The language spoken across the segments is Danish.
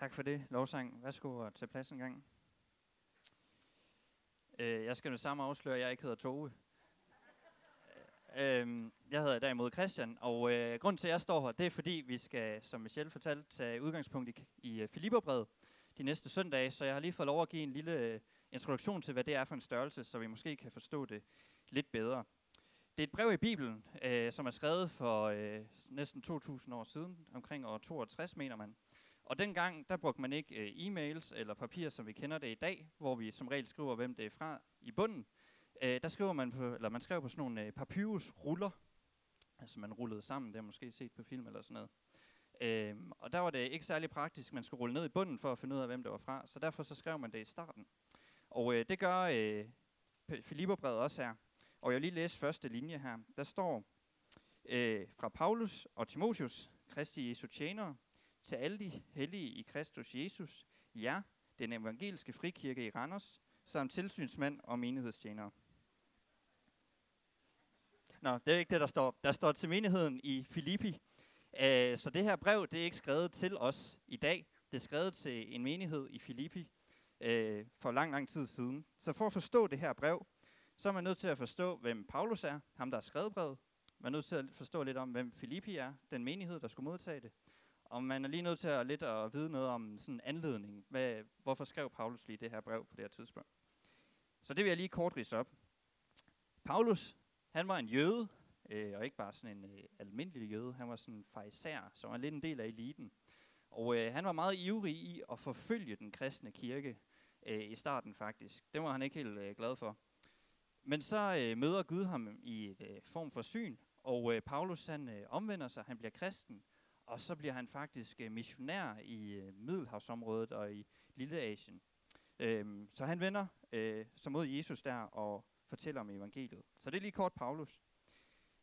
Tak for det, lovsang. Værsgo og tage plads en gang. Øh, jeg skal med samme afsløre, at jeg ikke hedder Tove. Øh, øhm, jeg hedder derimod Christian, og øh, grund til, at jeg står her, det er fordi, vi skal, som Michelle fortalte, tage udgangspunkt i, i øh, uh, Filipperbrevet de næste søndage, så jeg har lige fået lov at give en lille øh, introduktion til, hvad det er for en størrelse, så vi måske kan forstå det lidt bedre. Det er et brev i Bibelen, øh, som er skrevet for øh, næsten 2.000 år siden, omkring år 62, mener man. Og dengang, der brugte man ikke øh, e-mails eller papir, som vi kender det i dag, hvor vi som regel skriver, hvem det er fra i bunden. Øh, der skriver man på, eller man skrev på sådan nogle øh, papyrusruller, altså man rullede sammen, det har måske set på film eller sådan noget. Øh, og der var det ikke særlig praktisk, man skulle rulle ned i bunden for at finde ud af, hvem det var fra, så derfor så skrev man det i starten. Og øh, det gør øh, Filipperbrevet også her. Og jeg vil lige læse første linje her. Der står øh, fra Paulus og Timotius, Kristi Jesu tjenere, til alle de hellige i Kristus Jesus, jer, den evangeliske frikirke i Randers, samt tilsynsmand og menighedstjenere. Nå, det er ikke det, der står. Der står til menigheden i Filippi. Uh, så det her brev, det er ikke skrevet til os i dag. Det er skrevet til en menighed i Filippi uh, for lang, lang tid siden. Så for at forstå det her brev, så er man nødt til at forstå, hvem Paulus er, ham der har skrevet brevet. Man er nødt til at forstå lidt om, hvem Filippi er, den menighed, der skulle modtage det. Og man er lige nødt til at lidt at vide noget om sådan en anledning. Hvad, hvorfor skrev Paulus lige det her brev på det her tidspunkt? Så det vil jeg lige kort rise op. Paulus, han var en jøde, øh, og ikke bare sådan en øh, almindelig jøde. Han var sådan en farisær, som var lidt en del af eliten. Og øh, han var meget ivrig i at forfølge den kristne kirke øh, i starten faktisk. Det var han ikke helt øh, glad for. Men så øh, møder Gud ham i et øh, form for syn, og øh, Paulus han øh, omvender sig, han bliver kristen, og så bliver han faktisk øh, missionær i øh, Middelhavsområdet og i Lille Asien. Øhm, så han vender øh, så mod Jesus der og fortæller om evangeliet. Så det er lige kort Paulus.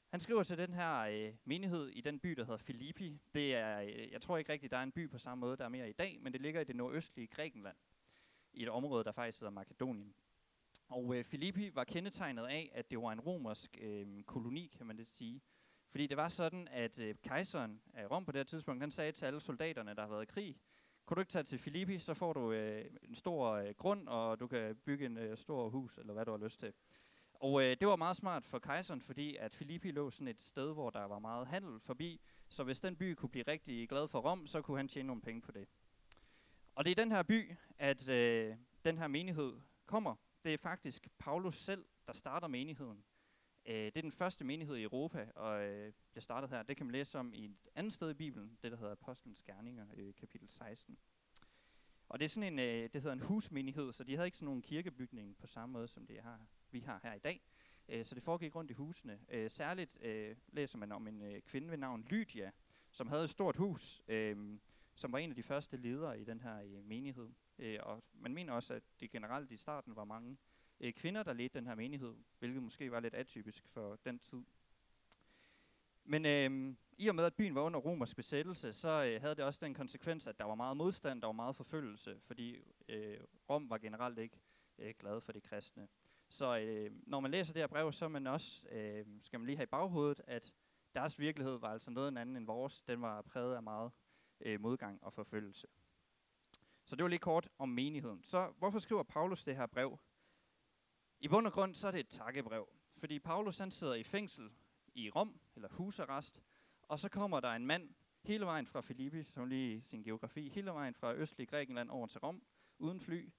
Han skriver til den her øh, menighed i den by, der hedder Filippi. Det er, øh, jeg tror ikke rigtigt, der er en by på samme måde, der er mere i dag, men det ligger i det nordøstlige Grækenland, i et område, der faktisk hedder Makedonien. Og øh, Filippi var kendetegnet af, at det var en romersk øh, koloni, kan man det sige. Fordi det var sådan, at øh, kejseren af Rom på det her tidspunkt, han sagde til alle soldaterne, der har været i krig, kunne du ikke tage til Filippi, så får du øh, en stor øh, grund, og du kan bygge en øh, stor hus, eller hvad du har lyst til. Og øh, det var meget smart for kejseren, fordi at Filippi lå sådan et sted, hvor der var meget handel forbi, så hvis den by kunne blive rigtig glad for Rom, så kunne han tjene nogle penge på det. Og det er i den her by, at øh, den her menighed kommer. Det er faktisk Paulus selv, der starter menigheden. Øh, det er den første menighed i Europa, og øh, bliver startet her. Det kan man læse om i et andet sted i Bibelen, det der hedder Apostlenes Gerninger, øh, kapitel 16. Og det er sådan en, øh, det hedder en husmenighed, så de havde ikke sådan nogen kirkebygning på samme måde, som det har, vi har her i dag. Øh, så det foregik rundt i husene. Øh, særligt øh, læser man om en øh, kvinde ved navn Lydia, som havde et stort hus, øh, som var en af de første ledere i den her øh, menighed. Øh, og man mener også, at det generelt i starten var mange øh, kvinder, der ledte den her menighed, hvilket måske var lidt atypisk for den tid. Men øh, i og med, at byen var under romersk besættelse, så øh, havde det også den konsekvens, at der var meget modstand, der var meget forfølgelse, fordi øh, Rom var generelt ikke øh, glad for de kristne. Så øh, når man læser det her brev, så man også, øh, skal man lige have i baghovedet, at deres virkelighed var altså noget anden end vores. Den var præget af meget øh, modgang og forfølgelse. Så det var lige kort om menigheden. Så hvorfor skriver Paulus det her brev? I bund og grund så er det et takkebrev, fordi Paulus han sidder i fængsel i Rom, eller husarrest, og så kommer der en mand hele vejen fra Filippi, som lige sin geografi, hele vejen fra østlig Grækenland over til Rom, uden fly.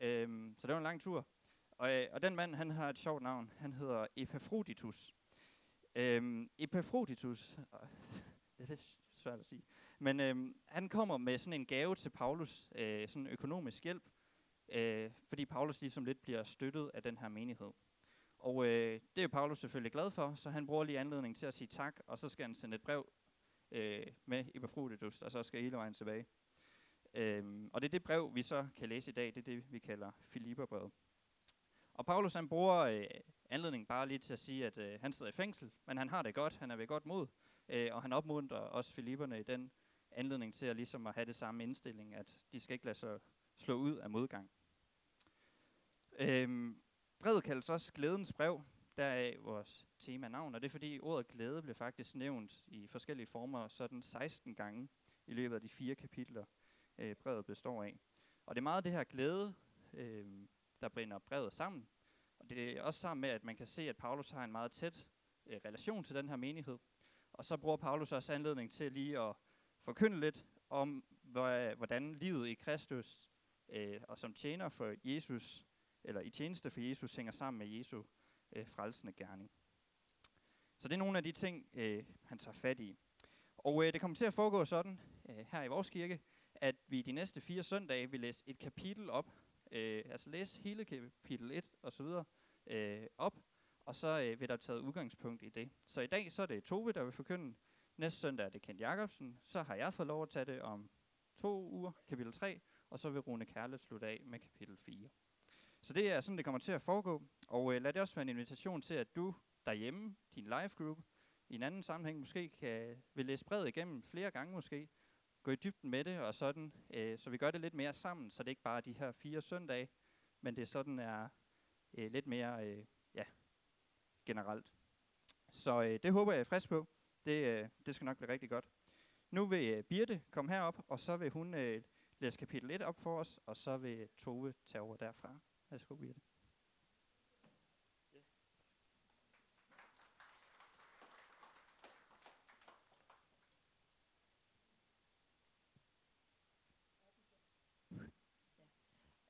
Øhm, så det var en lang tur. Og, øh, og den mand, han har et sjovt navn. Han hedder Epafroditus. Øhm, Epafroditus, det er lidt svært at sige, men øhm, han kommer med sådan en gave til Paulus, øh, sådan økonomisk hjælp, øh, fordi Paulus ligesom lidt bliver støttet af den her menighed. Og øh, det er Paulus selvfølgelig glad for, så han bruger lige anledning til at sige tak, og så skal han sende et brev øh, med Epafroditus, og så skal hele vejen tilbage. Øhm, og det er det brev, vi så kan læse i dag, det er det, vi kalder Filipperbrevet. Og Paulus han bruger øh, anledningen bare lige til at sige, at øh, han sidder i fængsel, men han har det godt, han er ved godt mod, øh, og han opmuntrer også Filipperne i den anledning til at, ligesom at have det samme indstilling, at de skal ikke lade sig slå ud af modgang. Øhm, brevet kaldes også glædens brev, der er vores tema navn, og det er fordi ordet glæde blev faktisk nævnt i forskellige former sådan 16 gange i løbet af de fire kapitler øh, brevet består af. Og det er meget det her glæde, øh, der binder brevet sammen. Og det er også sammen med, at man kan se, at Paulus har en meget tæt øh, relation til den her menighed. Og så bruger Paulus også anledning til lige at forkynde lidt om, hvordan livet i Kristus øh, og som tjener for Jesus, eller i tjeneste for Jesus, hænger sammen med Jesu øh, frelsende gerning. Så det er nogle af de ting, øh, han tager fat i. Og øh, det kommer til at foregå sådan øh, her i vores kirke, at vi de næste fire søndage vil læse et kapitel op, øh, altså læse hele kapitel 1 og så videre øh, op, og så øh, vil der taget udgangspunkt i det. Så i dag så er det Tove, der vil forkynde. Næste søndag er det Kent Jacobsen. Så har jeg fået lov at tage det om to uger, kapitel 3, og så vil Rune Kærle slutte af med kapitel 4. Så det er sådan, det kommer til at foregå. Og øh, lad det også være en invitation til, at du derhjemme, din live group, i en anden sammenhæng måske kan, vil læse brevet igennem flere gange måske, gå i dybden med det og sådan, øh, så vi gør det lidt mere sammen, så det ikke bare er de her fire søndage, men det sådan er øh, lidt mere øh, ja, generelt. Så øh, det håber jeg er frisk på. Det, øh, det skal nok blive rigtig godt. Nu vil øh, Birte komme herop, og så vil hun øh, læse kapitel 1 op for os, og så vil Tove tage over derfra. Værsgo, Birte.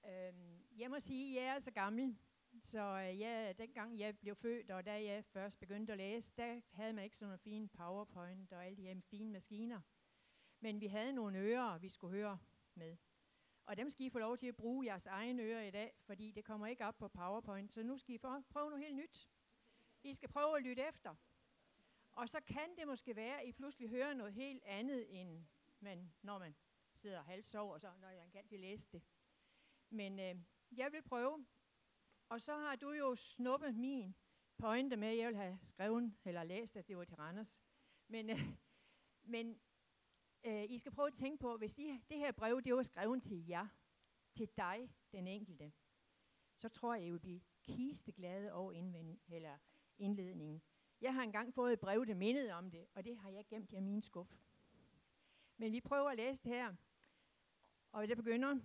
Øhm, jeg må sige, at jeg er så gammel, så øh, jeg, dengang jeg blev født, og da jeg først begyndte at læse, der havde man ikke sådan nogle fine powerpoint og alle de her fine maskiner. Men vi havde nogle ører, vi skulle høre med. Og dem skal I få lov til at bruge jeres egne ører i dag, fordi det kommer ikke op på PowerPoint. Så nu skal I prøve noget helt nyt. I skal prøve at lytte efter. Og så kan det måske være, at I pludselig hører noget helt andet, end man, når man sidder og og så, når jeg kan altid læse det. Men øh, jeg vil prøve. Og så har du jo snuppet min pointe med, jeg vil have skrevet eller læst, at det var til Randers. Men, øh, men øh, I skal prøve at tænke på, hvis I, det her brev, det var skrevet til jer, til dig, den enkelte, så tror jeg, I vil blive kisteglade over indvend, eller indledningen. Jeg har engang fået et brev, der mindede om det, og det har jeg gemt i min skuff. Men vi prøver at læse det her, og det begynder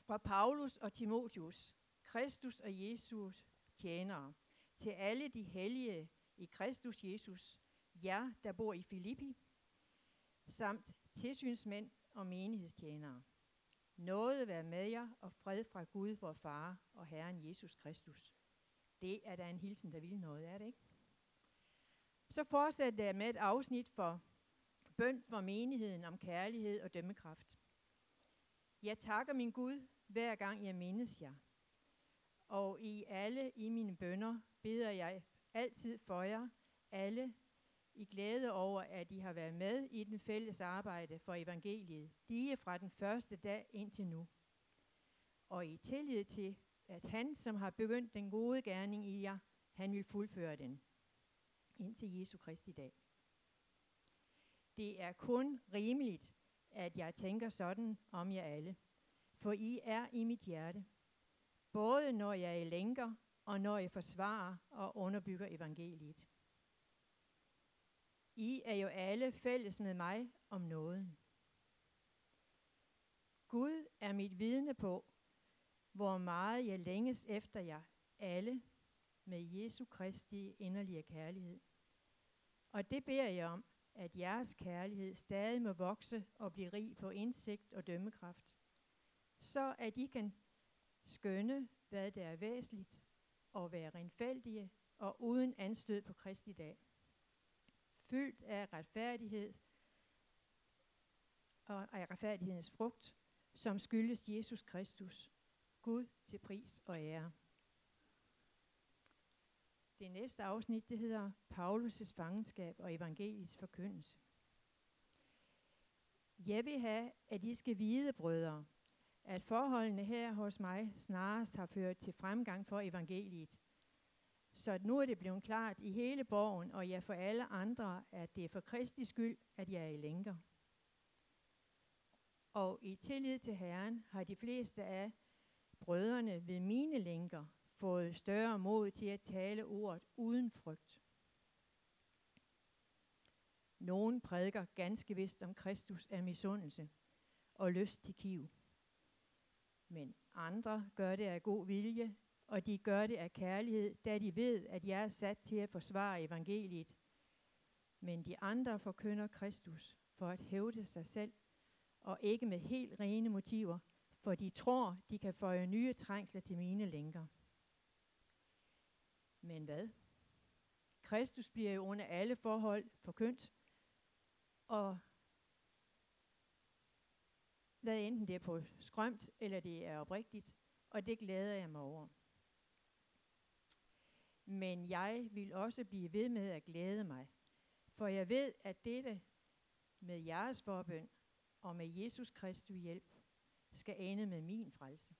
fra Paulus og Timotius, Kristus og Jesus tjenere, til alle de hellige i Kristus Jesus, jer, der bor i Filippi, samt tilsynsmænd og menighedstjenere. Noget være med jer og fred fra Gud, vor Far og Herren Jesus Kristus. Det er da en hilsen, der vil noget, er det ikke? Så fortsætter jeg med et afsnit for bøn for menigheden om kærlighed og dømmekraft. Jeg takker min Gud, hver gang jeg mindes jer. Og i alle i mine bønder beder jeg altid for jer, alle i glæde over, at I har været med i den fælles arbejde for evangeliet, lige fra den første dag indtil nu. Og i tillid til, at han, som har begyndt den gode gerning i jer, han vil fuldføre den indtil Jesu Kristi dag. Det er kun rimeligt, at jeg tænker sådan om jer alle, for I er i mit hjerte, både når jeg er lænker og når jeg forsvarer og underbygger evangeliet. I er jo alle fælles med mig om nåden. Gud er mit vidne på, hvor meget jeg længes efter jer alle med Jesu Kristi inderlige kærlighed. Og det beder jeg om, at jeres kærlighed stadig må vokse og blive rig på indsigt og dømmekraft, så at I kan skønne, hvad der er væsentligt, og være renfældige og uden anstød på Kristi dag fyldt af retfærdighed og af retfærdighedens frugt, som skyldes Jesus Kristus, Gud til pris og ære. Det næste afsnit, det hedder Paulus' fangenskab og evangeliets forkyndelse. Jeg vil have, at I skal vide, brødre, at forholdene her hos mig snarest har ført til fremgang for evangeliet, så nu er det blevet klart i hele borgen, og ja for alle andre, at det er for Kristi skyld, at jeg er i lænker. Og i tillid til Herren har de fleste af brødrene ved mine lænker fået større mod til at tale ordet uden frygt. Nogen prædiker ganske vist om Kristus af misundelse, og lyst til kiv. Men andre gør det af god vilje, og de gør det af kærlighed, da de ved, at jeg er sat til at forsvare evangeliet. Men de andre forkynder Kristus for at hævde sig selv, og ikke med helt rene motiver, for de tror, de kan føje nye trængsler til mine lænker. Men hvad? Kristus bliver jo under alle forhold forkyndt, og hvad enten det er på skrømt, eller det er oprigtigt, og det glæder jeg mig over. Men jeg vil også blive ved med at glæde mig, for jeg ved, at dette med jeres forbøn og med Jesus Kristus hjælp skal ende med min frelse.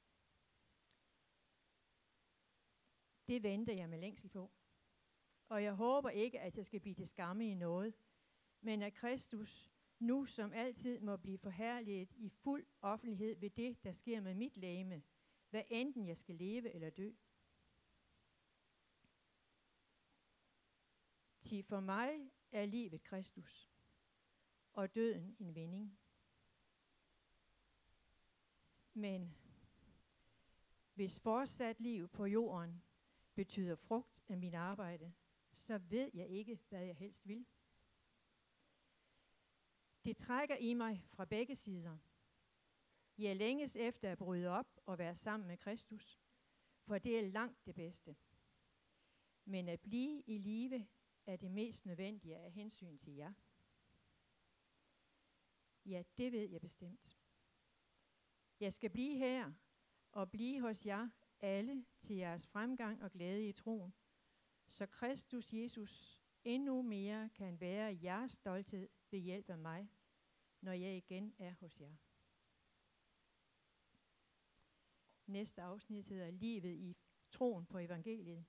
Det venter jeg med længsel på. Og jeg håber ikke, at jeg skal blive til skamme i noget, men at Kristus nu som altid må blive forherliget i fuld offentlighed ved det, der sker med mit læme, hvad enten jeg skal leve eller dø. Til for mig er livet Kristus, og døden en vending. Men hvis fortsat liv på jorden betyder frugt af min arbejde, så ved jeg ikke, hvad jeg helst vil. Det trækker i mig fra begge sider. Jeg længes efter at bryde op og være sammen med Kristus, for det er langt det bedste. Men at blive i live er det mest nødvendige af hensyn til jer. Ja, det ved jeg bestemt. Jeg skal blive her og blive hos jer alle til jeres fremgang og glæde i troen, så Kristus Jesus endnu mere kan være jeres stolthed ved hjælp af mig, når jeg igen er hos jer. Næste afsnit hedder Livet i troen på evangeliet.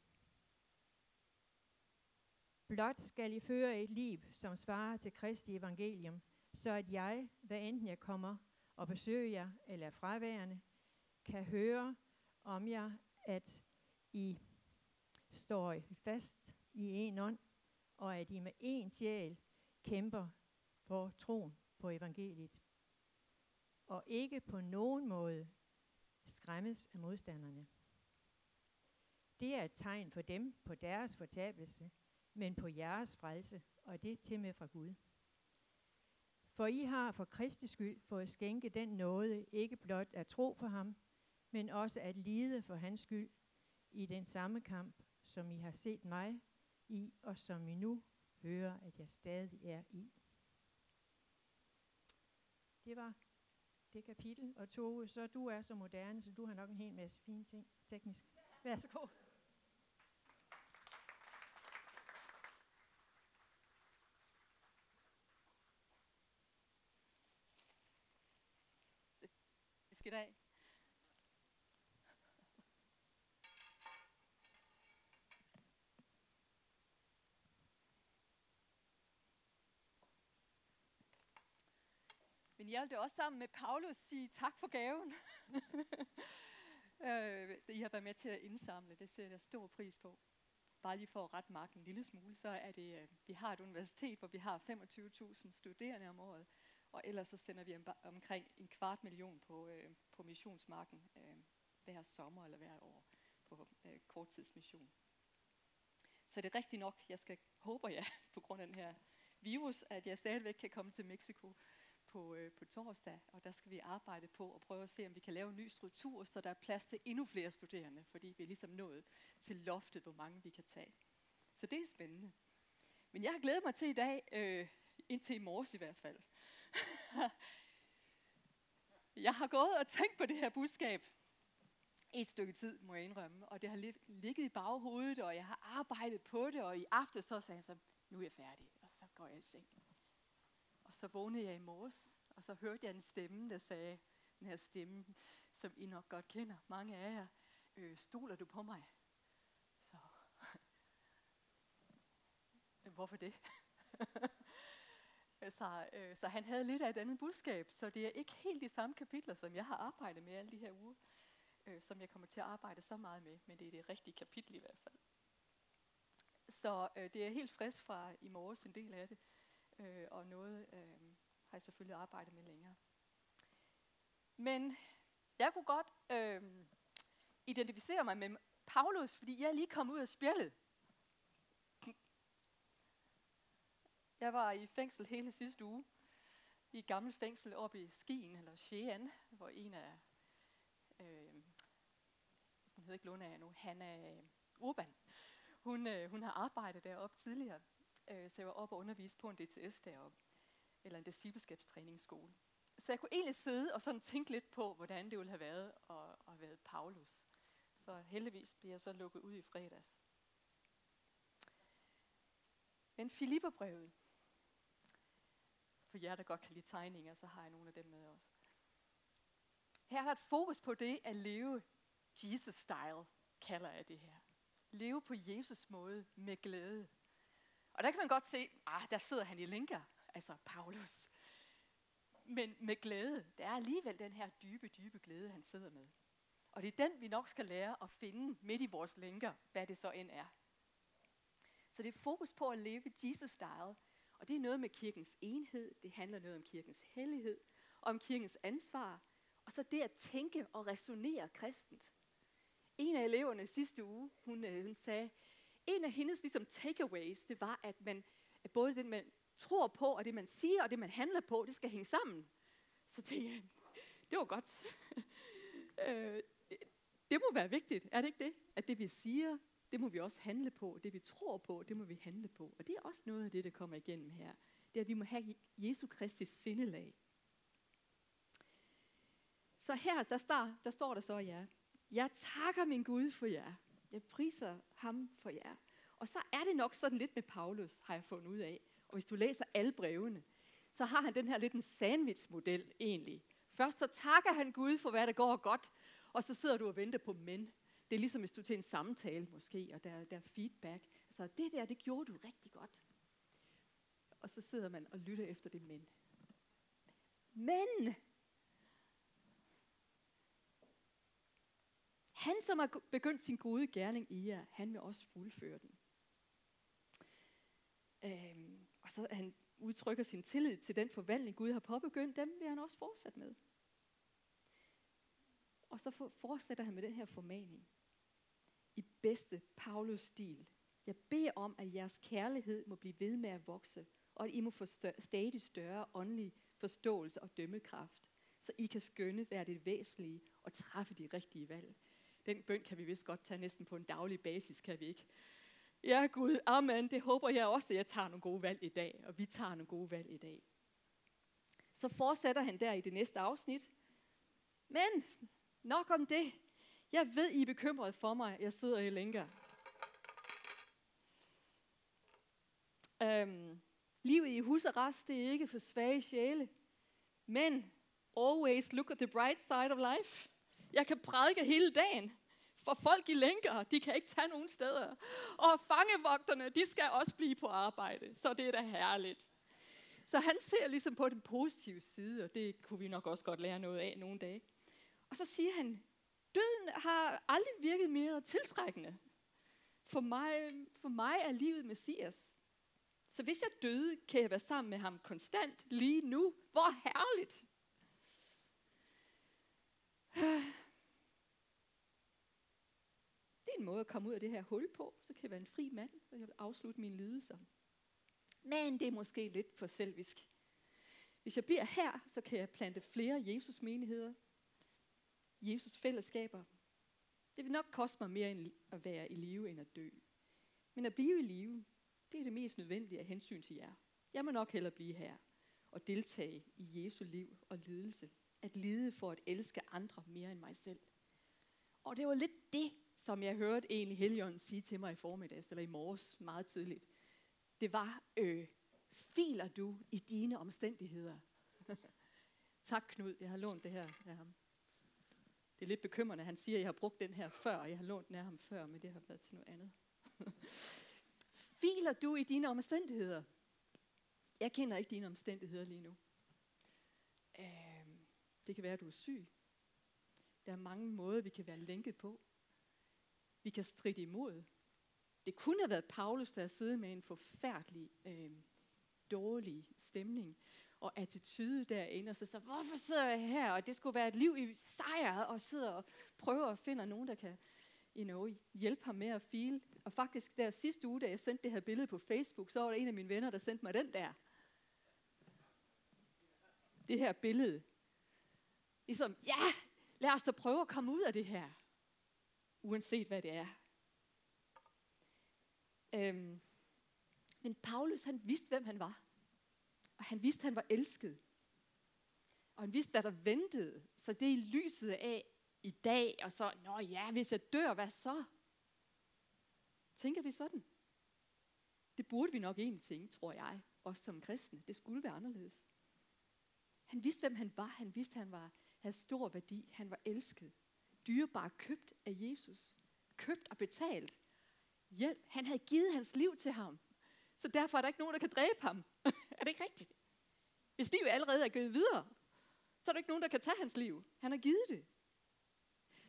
Blot skal I føre et liv, som svarer til Kristi evangelium, så at jeg, hvad enten jeg kommer og besøger jer eller er fraværende, kan høre om jer, at I står fast i en ånd, og at I med en sjæl kæmper for troen på evangeliet, og ikke på nogen måde skræmmes af modstanderne. Det er et tegn for dem på deres fortabelse, men på jeres frelse, og det til med fra Gud. For I har for Kristi skyld fået skænke den nåde, ikke blot at tro på ham, men også at lide for hans skyld i den samme kamp, som I har set mig i, og som I nu hører, at jeg stadig er i. Det var det kapitel, og Tove, så du er så moderne, så du har nok en hel masse fine ting teknisk. Værsgo. I dag. Men jeg vil det også sammen med Paulus sige tak for gaven. øh, I har været med til at indsamle, det sætter jeg stor pris på. Bare lige for at rette marken en lille smule, så er det, øh, vi har et universitet, hvor vi har 25.000 studerende om året. Og ellers så sender vi omkring en kvart million på, øh, på missionsmarken øh, hver sommer eller hver år på øh, korttidsmission. Så det er rigtigt nok, jeg skal, håber jeg, på grund af den her virus, at jeg stadigvæk kan komme til Mexico på, øh, på torsdag, og der skal vi arbejde på at prøve at se, om vi kan lave en ny struktur, så der er plads til endnu flere studerende, fordi vi er ligesom nået til loftet, hvor mange vi kan tage. Så det er spændende. Men jeg har glædet mig til i dag, øh, indtil i morges i hvert fald, jeg har gået og tænkt på det her budskab et stykke tid, må jeg indrømme, og det har ligget i baghovedet, og jeg har arbejdet på det, og i aften så sagde jeg så, nu er jeg færdig, og så går jeg i seng. Og så vågnede jeg i morges, og så hørte jeg en stemme, der sagde, den her stemme, som I nok godt kender, mange af jer, øh, stoler du på mig? Så, hvorfor det? Så, øh, så han havde lidt af et andet budskab, så det er ikke helt de samme kapitler, som jeg har arbejdet med alle de her uger, øh, som jeg kommer til at arbejde så meget med, men det er det rigtige kapitel i hvert fald. Så øh, det er helt frisk fra i morges, en del af det, øh, og noget øh, har jeg selvfølgelig arbejdet med længere. Men jeg kunne godt øh, identificere mig med Paulus, fordi jeg er lige kommet ud af spjældet. Jeg var i fængsel hele sidste uge. I et gammelt fængsel oppe i Skien, eller Shean, hvor en af, øh, hun hedder ikke Luna nu, Hanna øh, Urban, hun, øh, hun har arbejdet deroppe tidligere, øh, så jeg var oppe og undervise på en DTS deroppe, eller en discipleskabstræningsskole. Så jeg kunne egentlig sidde og sådan tænke lidt på, hvordan det ville have været at, at være Paulus. Så heldigvis bliver jeg så lukket ud i fredags. Men Filipperbrevet, for jer, der godt kan lide tegninger, så har jeg nogle af dem med også. Her er der et fokus på det at leve Jesus-style, kalder jeg det her. Leve på Jesus måde med glæde. Og der kan man godt se, ah, der sidder han i linker, altså Paulus. Men med glæde, der er alligevel den her dybe, dybe glæde, han sidder med. Og det er den, vi nok skal lære at finde midt i vores linker, hvad det så end er. Så det er fokus på at leve Jesus-style, og det er noget med kirkens enhed, det handler noget om kirkens hellighed, om kirkens ansvar, og så det at tænke og resonere kristent. En af eleverne sidste uge, hun, øh, hun sagde, en af hendes ligesom, takeaways, det var, at man, at både det, man tror på, og det, man siger, og det, man handler på, det skal hænge sammen. Så tænkte jeg, det var godt. Øh, det må være vigtigt, er det ikke det? At det, vi siger, det må vi også handle på. Det, vi tror på, det må vi handle på. Og det er også noget af det, der kommer igennem her. Det er, at vi må have Jesu Kristi sindelag. Så her, der står der, står der så, ja, jeg takker min Gud for jer. Jeg priser ham for jer. Og så er det nok sådan lidt med Paulus, har jeg fundet ud af. Og hvis du læser alle brevene, så har han den her lidt en sandwich-model egentlig. Først så takker han Gud for, hvad der går godt, og så sidder du og venter på men. Det er ligesom hvis du er til en samtale måske, og der, der er feedback. Så det der, det gjorde du rigtig godt. Og så sidder man og lytter efter det men. Men! Han, som har begyndt sin gode gerning i jer, han vil også fuldføre den. Øhm, og så han udtrykker sin tillid til den forvandling, Gud har påbegyndt, dem vil han også fortsætte med. Og så fortsætter han med den her formaning. Bedste Paulus-stil. Jeg beder om, at jeres kærlighed må blive ved med at vokse, og at I må få større, stadig større åndelig forståelse og dømmekraft, så I kan skønne, hvad det væsentlige og træffe de rigtige valg. Den bøn kan vi vist godt tage næsten på en daglig basis, kan vi ikke? Ja, Gud, amen, det håber jeg også, at jeg tager nogle gode valg i dag, og vi tager nogle gode valg i dag. Så fortsætter han der i det næste afsnit. Men nok om det. Jeg ved, I er bekymrede for mig. Jeg sidder i lænker. Øhm, livet i husarrest, det er ikke for svage sjæle. Men always look at the bright side of life. Jeg kan prædike hele dagen. For folk i lænker, de kan ikke tage nogen steder. Og fangevogterne, de skal også blive på arbejde. Så det er da herligt. Så han ser ligesom på den positive side, og det kunne vi nok også godt lære noget af nogle dage. Og så siger han, døden har aldrig virket mere tiltrækkende. For mig, for mig er livet Messias. Så hvis jeg døde, kan jeg være sammen med ham konstant lige nu. Hvor herligt! Det er en måde at komme ud af det her hul på, så kan jeg være en fri mand, og jeg vil afslutte mine lidelser. Men det er måske lidt for selvisk. Hvis jeg bliver her, så kan jeg plante flere Jesus-menigheder, Jesus-fællesskaber. Det vil nok koste mig mere end at være i live end at dø. Men at blive i live, det er det mest nødvendige af hensyn til jer. Jeg må nok hellere blive her og deltage i Jesu liv og lidelse. At lide for at elske andre mere end mig selv. Og det var lidt det, som jeg hørte egentlig Helion sige til mig i formiddags, eller i morges meget tidligt. Det var, øh, filer du i dine omstændigheder? tak Knud, jeg har lånt det her af ham. Det lidt bekymrende, han siger, at jeg har brugt den her før, og jeg har lånt den af ham før, men det har været til noget andet. filer du i dine omstændigheder? Jeg kender ikke dine omstændigheder lige nu. Øh, det kan være, at du er syg. Der er mange måder, vi kan være lænket på. Vi kan stride imod. Det kunne have været Paulus, der sidder med en forfærdelig, øh, dårlig stemning og attitude derinde, og så så, hvorfor sidder jeg her, og det skulle være et liv i sejr, og sidder og prøver at finde nogen, der kan you know, hjælpe ham med at feel. Og faktisk der sidste uge, da jeg sendte det her billede på Facebook, så var der en af mine venner, der sendte mig den der. Det her billede. Ligesom, ja, lad os da prøve at komme ud af det her. Uanset hvad det er. Øhm, men Paulus, han vidste, hvem han var. Og han vidste, han var elsket. Og han vidste, hvad der ventede. Så det er i lyset af i dag, og så, nå ja, hvis jeg dør, hvad så? Tænker vi sådan? Det burde vi nok egentlig tænke, tror jeg, også som kristne. Det skulle være anderledes. Han vidste, hvem han var. Han vidste, han var, havde stor værdi. Han var elsket. Dyrebar købt af Jesus. Købt og betalt. Hjælp. Han havde givet hans liv til ham. Så derfor er der ikke nogen, der kan dræbe ham. er det ikke rigtigt? Hvis livet allerede er givet videre, så er der ikke nogen, der kan tage hans liv. Han har givet det.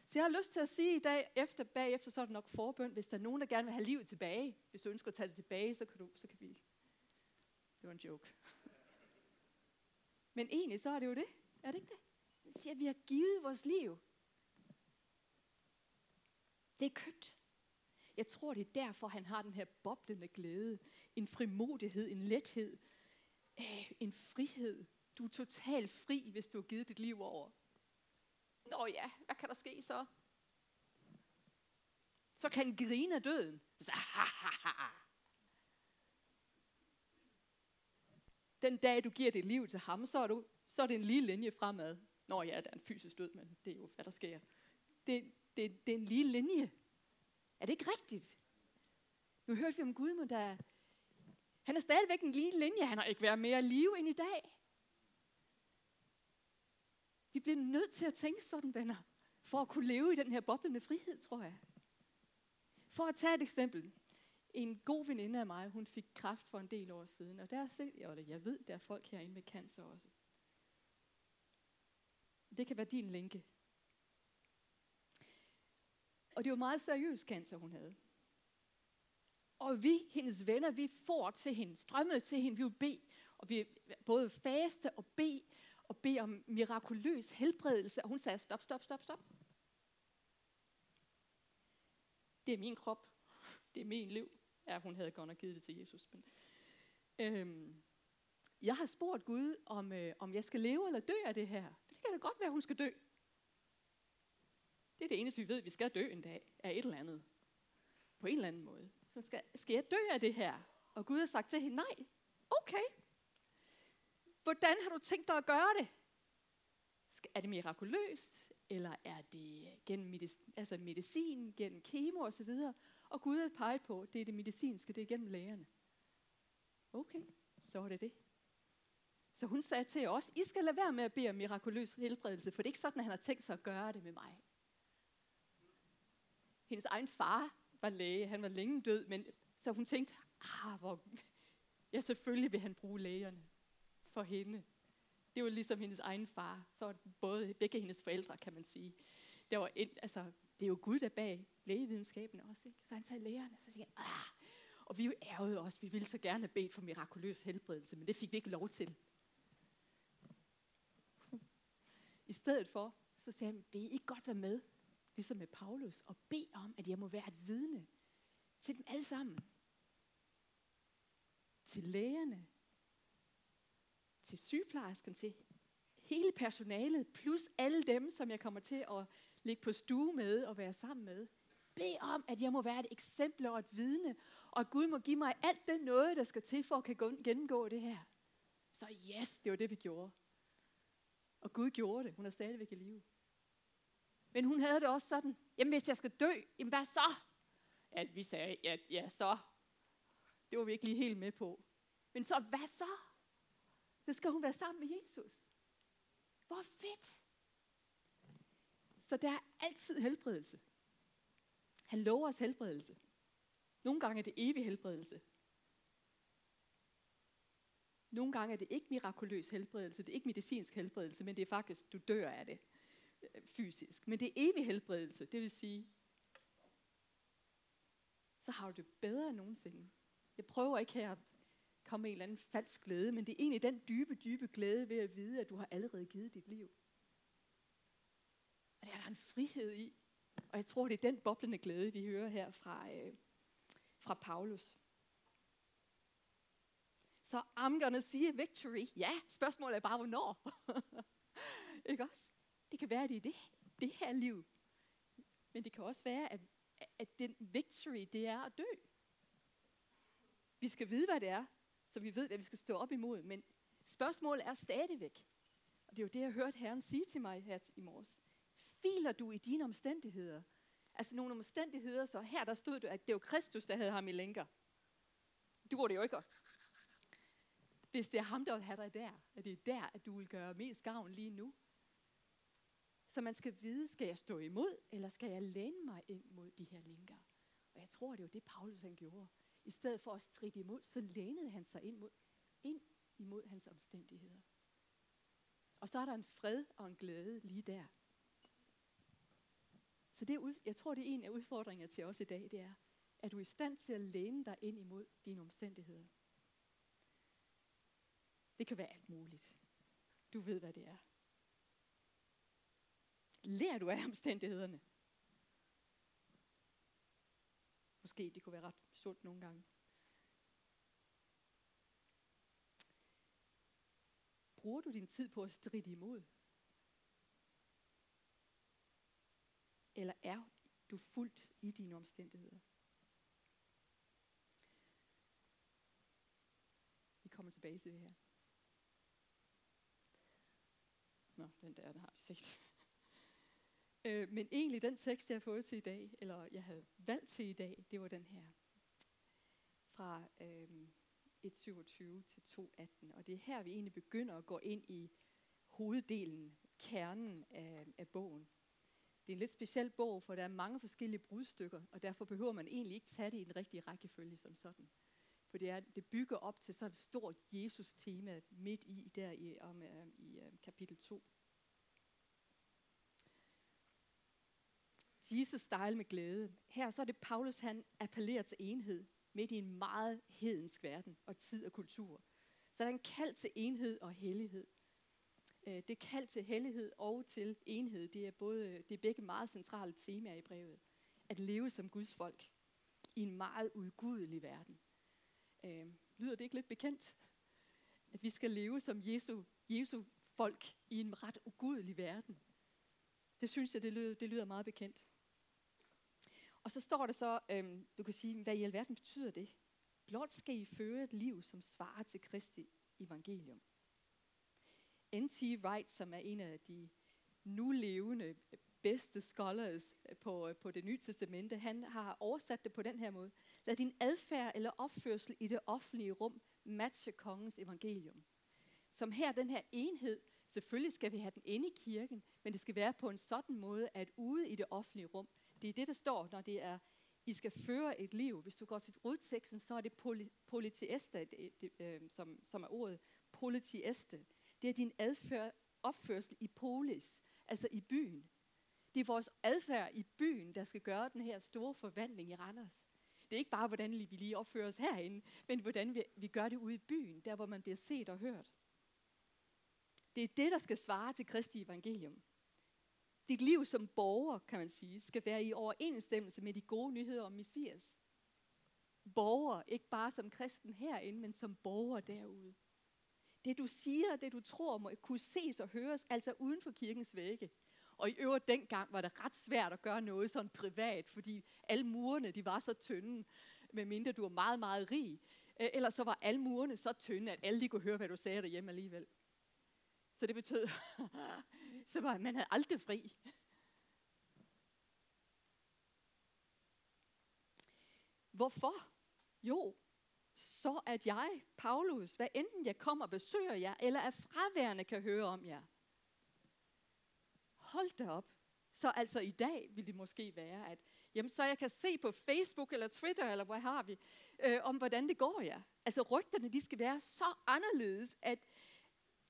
Så jeg har lyst til at sige i dag, efter, bagefter, så er det nok forbøn, hvis der er nogen, der gerne vil have livet tilbage. Hvis du ønsker at tage det tilbage, så kan, du, så kan vi... Det var en joke. Men egentlig så er det jo det. Er det ikke det? Det siger, at vi har givet vores liv. Det er købt. Jeg tror, det er derfor, han har den her boblende glæde. En frimodighed, en lethed, øh, en frihed. Du er totalt fri, hvis du har givet dit liv over. Nå ja, hvad kan der ske så? Så kan han grine af døden. Så, Den dag, du giver dit liv til ham, så er, du, så er det en lige linje fremad. Nå ja, der er en fysisk død, men det er jo, hvad der sker. Det, det, det er en lige linje. Er det ikke rigtigt? Nu hørte vi om Gud, men der, han er stadigvæk en lige linje. Han har ikke været mere liv end i dag. Vi bliver nødt til at tænke sådan, venner, for at kunne leve i den her boblende frihed, tror jeg. For at tage et eksempel. En god veninde af mig, hun fik kræft for en del år siden, og der set, eller jeg ved, der er folk herinde med cancer også. Det kan være din linke. Og det var meget seriøs cancer, hun havde. Og vi, hendes venner, vi får til hende, strømmede til hende, vi ville bede, og vi både faste og bede, og bede om mirakuløs helbredelse, og hun sagde, stop, stop, stop, stop. Det er min krop, det er min liv. Ja, hun havde godt nok givet det til Jesus. Men, øhm, jeg har spurgt Gud, om, øh, om jeg skal leve eller dø af det her. Det kan da godt være, hun skal dø. Det er det eneste, vi ved, vi skal dø en dag af et eller andet. På en eller anden måde. Så skal, skal jeg dø af det her? Og Gud har sagt til hende, nej, okay. Hvordan har du tænkt dig at gøre det? Er det mirakuløst? Eller er det gennem medicin, altså medicin, gennem kemo osv.? Og, og Gud har peget på, det er det medicinske, det er gennem lægerne. Okay, så er det det. Så hun sagde til os, I skal lade være med at bede om mirakuløs helbredelse, for det er ikke sådan, at han har tænkt sig at gøre det med mig. Hendes egen far var læge, han var længe død, men så hun tænkte, ah, hvor, ja selvfølgelig vil han bruge lægerne for hende. Det var ligesom hendes egen far, så var både begge hendes forældre, kan man sige. Det, var en, altså, det er jo Gud, der bag lægevidenskaben også. Ikke? Så han tager lægerne, så siger han, ah, og vi er jo ærget også, vi ville så gerne have bedt for mirakuløs helbredelse, men det fik vi ikke lov til. I stedet for, så sagde han, vil I ikke godt være med, ligesom med Paulus, og bede om, at jeg må være et vidne til dem alle sammen. Til lægerne, til sygeplejersken, til hele personalet, plus alle dem, som jeg kommer til at ligge på stue med og være sammen med. Bed om, at jeg må være et eksempel og et vidne, og at Gud må give mig alt det noget, der skal til for at kan gennemgå det her. Så yes, det var det, vi gjorde. Og Gud gjorde det. Hun er stadigvæk i live. Men hun havde det også sådan, jamen hvis jeg skal dø, jamen hvad så? Ja, vi sagde, ja, ja så. Det var vi ikke lige helt med på. Men så, hvad så? Så skal hun være sammen med Jesus. Hvor fedt! Så der er altid helbredelse. Han lover os helbredelse. Nogle gange er det evig helbredelse. Nogle gange er det ikke mirakuløs helbredelse, det er ikke medicinsk helbredelse, men det er faktisk, du dør af det fysisk. Men det er evig helbredelse, det vil sige, så har du det bedre end nogensinde. Jeg prøver ikke her komme en eller anden falsk glæde, men det er egentlig den dybe, dybe glæde ved at vide, at du har allerede givet dit liv. Og det er der en frihed i. Og jeg tror, det er den boblende glæde, vi hører her fra, øh, fra Paulus. Så I'm gonna see a victory. Ja, spørgsmålet er bare, hvornår. Ikke også? Det kan være, at det er det, det her liv. Men det kan også være, at, at den victory, det er at dø. Vi skal vide, hvad det er, så vi ved, hvad vi skal stå op imod. Men spørgsmålet er stadigvæk, og det er jo det, jeg hørte Herren sige til mig her i morges. Filer du i dine omstændigheder? Altså nogle omstændigheder, så her der stod du, at det var Kristus, der havde ham i lænker. Du var det jo ikke. Hvis det er ham, der vil have dig der, at det er der, at du vil gøre mest gavn lige nu. Så man skal vide, skal jeg stå imod, eller skal jeg læne mig ind mod de her linker? Og jeg tror, det var det, Paulus han gjorde. I stedet for at stride imod, så lænede han sig ind, mod, ind imod hans omstændigheder. Og så er der en fred og en glæde lige der. Så det er, jeg tror, det er en af udfordringerne til os i dag, det er, at du er i stand til at læne dig ind imod dine omstændigheder. Det kan være alt muligt. Du ved, hvad det er. Lær du af omstændighederne? Måske det kunne være ret sundt nogle gange. Bruger du din tid på at stride imod? Eller er du fuldt i dine omstændigheder? Vi kommer tilbage til det her. Nå, den der, den har vi set øh, men egentlig den tekst, jeg har fået til i dag, eller jeg havde valgt til i dag, det var den her. Fra øh, 1.27 til 2.18. Og det er her, vi egentlig begynder at gå ind i hoveddelen, kernen af, af bogen. Det er en lidt speciel bog, for der er mange forskellige brudstykker, og derfor behøver man egentlig ikke tage det i den rigtige rækkefølge som sådan. For det, er, det bygger op til så et stort Jesus-tema midt i, der i, om, øh, i øh, kapitel 2. Jesus style med glæde. Her så er det Paulus, han appellerer til enhed midt i en meget hedensk verden og tid og kultur. Så der er en kald til enhed og hellighed. Øh, det kald til hellighed og til enhed, det er, både, det er begge meget centrale temaer i brevet. At leve som Guds folk i en meget udgudelig verden. Øh, lyder det ikke lidt bekendt? At vi skal leve som Jesu, Jesu folk i en ret ugudelig verden. Det synes jeg, det lyder, det lyder meget bekendt. Og så står der så, øhm, du kan sige, hvad i alverden betyder det? Blot skal I føre et liv, som svarer til Kristi evangelium. N.T. Wright, som er en af de nu levende øh, bedste scholars øh, på, øh, på det nye testamente, han har oversat det på den her måde. Lad din adfærd eller opførsel i det offentlige rum matche kongens evangelium. Som her den her enhed, selvfølgelig skal vi have den inde i kirken, men det skal være på en sådan måde, at ude i det offentlige rum, det er det, der står, når det er, I skal føre et liv. Hvis du går til rodteksten, så er det politieste, det, det, øh, som, som er ordet politieste. Det er din adfærd, opførsel i polis, altså i byen. Det er vores adfærd i byen, der skal gøre den her store forvandling i Randers. Det er ikke bare, hvordan vi lige opfører os herinde, men hvordan vi, vi gør det ude i byen, der hvor man bliver set og hørt. Det er det, der skal svare til Kristi evangelium. Dit liv som borger, kan man sige, skal være i overensstemmelse med de gode nyheder om Messias. Borger, ikke bare som kristen herinde, men som borger derude. Det du siger, det du tror, må kunne ses og høres, altså uden for kirkens vægge. Og i øvrigt dengang var det ret svært at gøre noget sådan privat, fordi alle murene de var så tynde, medmindre du var meget, meget rig. Ellers så var alle murene så tynde, at alle de kunne høre, hvad du sagde derhjemme alligevel. Så det betød, så var man havde aldrig fri. Hvorfor? Jo, så at jeg, Paulus, hvad enten jeg kommer og besøger jer, eller er fraværende, kan høre om jer. Hold da op. Så altså i dag vil det måske være, at jamen, så jeg kan se på Facebook eller Twitter, eller hvad har vi, øh, om hvordan det går jer. Altså rygterne, de skal være så anderledes, at,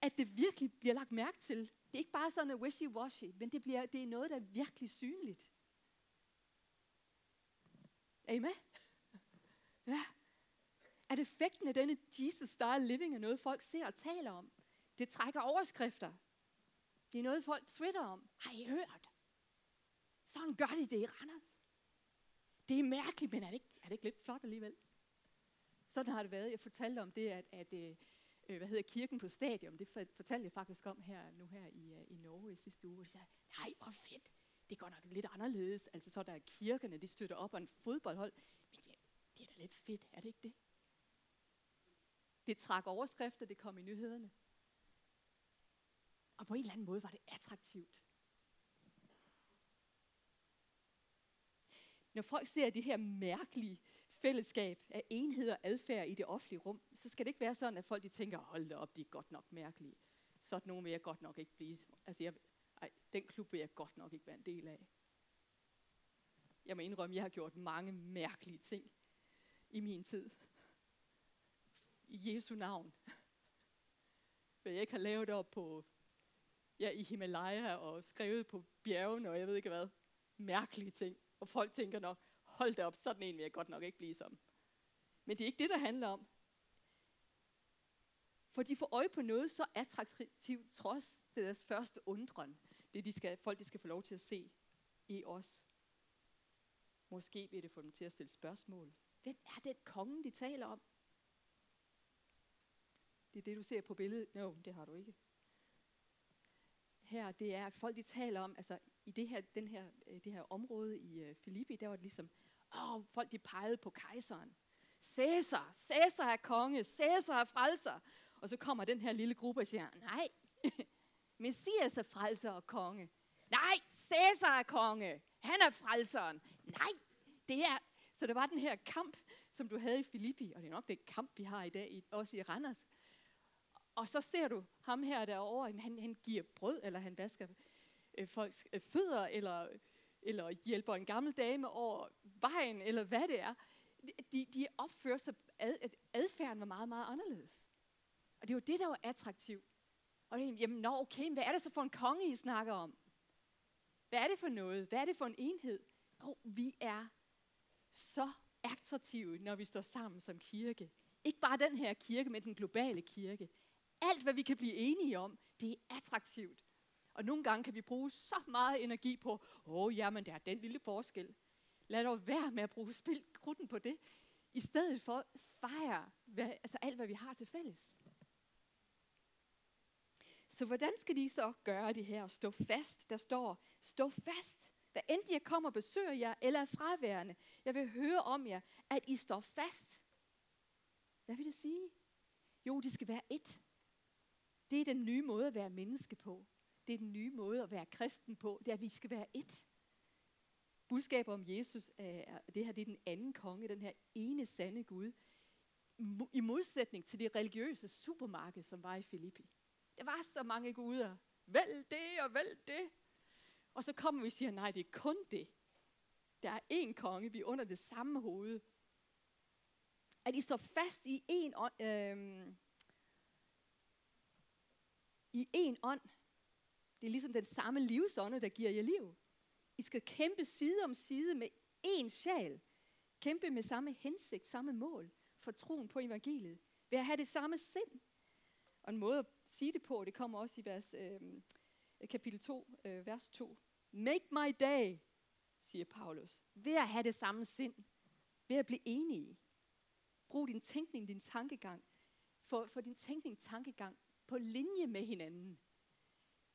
at det virkelig bliver lagt mærke til. Det er ikke bare sådan en wishy-washy, men det, bliver, det er noget, der er virkelig synligt. Er I med? Ja. At effekten af denne Jesus-style living er noget, folk ser og taler om. Det trækker overskrifter. Det er noget, folk twitter om. Har I hørt? Sådan gør de det i Randers. Det er mærkeligt, men er det ikke, er det ikke lidt flot alligevel? Sådan har det været. Jeg fortalte om det, at, at at øh hvad hedder kirken på stadion, det fortalte jeg faktisk om her nu her i, uh, i Norge i sidste uge. Og sagde, nej, hvor fedt. Det går nok lidt anderledes. Altså så der er kirkerne, de støtter op af en fodboldhold. Men det, det er da lidt fedt, er det ikke det? Det trak overskrifter, det kom i nyhederne. Og på en eller anden måde var det attraktivt. Når folk ser de her mærkelige fællesskab af enhed og adfærd i det offentlige rum, så skal det ikke være sådan, at folk de tænker, hold da op, de er godt nok mærkelige. Sådan nogen vil jeg godt nok ikke blive. Altså, jeg, ej, den klub vil jeg godt nok ikke være en del af. Jeg må indrømme, at jeg har gjort mange mærkelige ting i min tid. I Jesu navn. Hvad jeg ikke har lavet op på, ja, i Himalaya og skrevet på bjergene og jeg ved ikke hvad. Mærkelige ting. Og folk tænker nok, hold da op, sådan en vil jeg godt nok ikke blive som. Men det er ikke det, der handler om. For de får øje på noget så attraktivt, trods deres første undren. Det de skal, folk de skal få lov til at se i os. Måske vil det få dem til at stille spørgsmål. Hvem er den konge, de taler om? Det er det, du ser på billedet. Jo, no, det har du ikke. Her, det er, at folk de taler om, altså i det her, den her, øh, det her område i øh, Filippi, der var det ligesom, åh, folk de pegede på kejseren. Cæsar, Cæsar er konge, Cæsar er frelser. Og så kommer den her lille gruppe og siger, nej, Messias er frelser og konge. Nej, Cæsar er konge. Han er frelseren. Nej, det er... Så der var den her kamp, som du havde i Filippi, og det er nok den kamp, vi har i dag, også i Randers. Og så ser du ham her derovre, han, han giver brød, eller han vasker øh, folks øh, fødder, eller, eller hjælper en gammel dame over vejen, eller hvad det er. De, de opfører sig, ad, adfærden var meget, meget anderledes. Og det var det, der var attraktivt. Og det, jamen, nå, okay, hvad er det så for en konge, I snakker om? Hvad er det for noget? Hvad er det for en enhed? Jo, vi er så attraktive, når vi står sammen som kirke. Ikke bare den her kirke, men den globale kirke. Alt, hvad vi kan blive enige om, det er attraktivt. Og nogle gange kan vi bruge så meget energi på, åh, oh, jamen, der er den lille forskel. Lad dog være med at bruge spild krudten på det, i stedet for fejre hvad, altså alt, hvad vi har til fælles. Så hvordan skal de så gøre det her? Stå fast. Der står, stå fast. Hvad end jeg kommer og besøger jer, eller er fraværende. Jeg vil høre om jer, at I står fast. Hvad vil det sige? Jo, det skal være ét. Det er den nye måde at være menneske på. Det er den nye måde at være kristen på. Det er, at vi skal være ét. Budskabet om Jesus, er, det her det er den anden konge, den her ene sande Gud. I modsætning til det religiøse supermarked, som var i Filippi. Der var så mange guder. Vælg det og vælg det. Og så kommer vi og siger, nej, det er kun det. Der er én konge, vi er under det samme hoved. At I står fast i én ånd, øh, i en ånd. Det er ligesom den samme livsånde, der giver jer liv. I skal kæmpe side om side med én sjæl. Kæmpe med samme hensigt, samme mål for troen på evangeliet. Ved at have det samme sind. Og en måde at sige det på, det kommer også i vers, øh, kapitel 2, øh, vers 2. Make my day, siger Paulus. Ved at have det samme sind. Ved at blive enige. Brug din tænkning, din tankegang. For, for din tænkning, tankegang på linje med hinanden.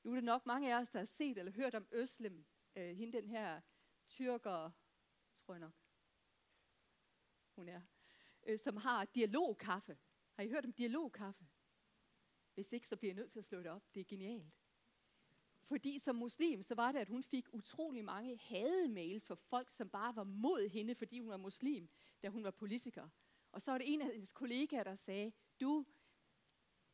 Nu er det nok mange af os, der har set eller hørt om Øslem, øh, hende den her tyrker, tror jeg nok, hun er, øh, som har dialogkaffe. Har I hørt om dialogkaffe? Hvis ikke, så bliver jeg nødt til at slå det op. Det er genialt. Fordi som muslim, så var det, at hun fik utrolig mange hademails fra folk, som bare var mod hende, fordi hun var muslim, da hun var politiker. Og så var det en af hendes kollegaer, der sagde, du,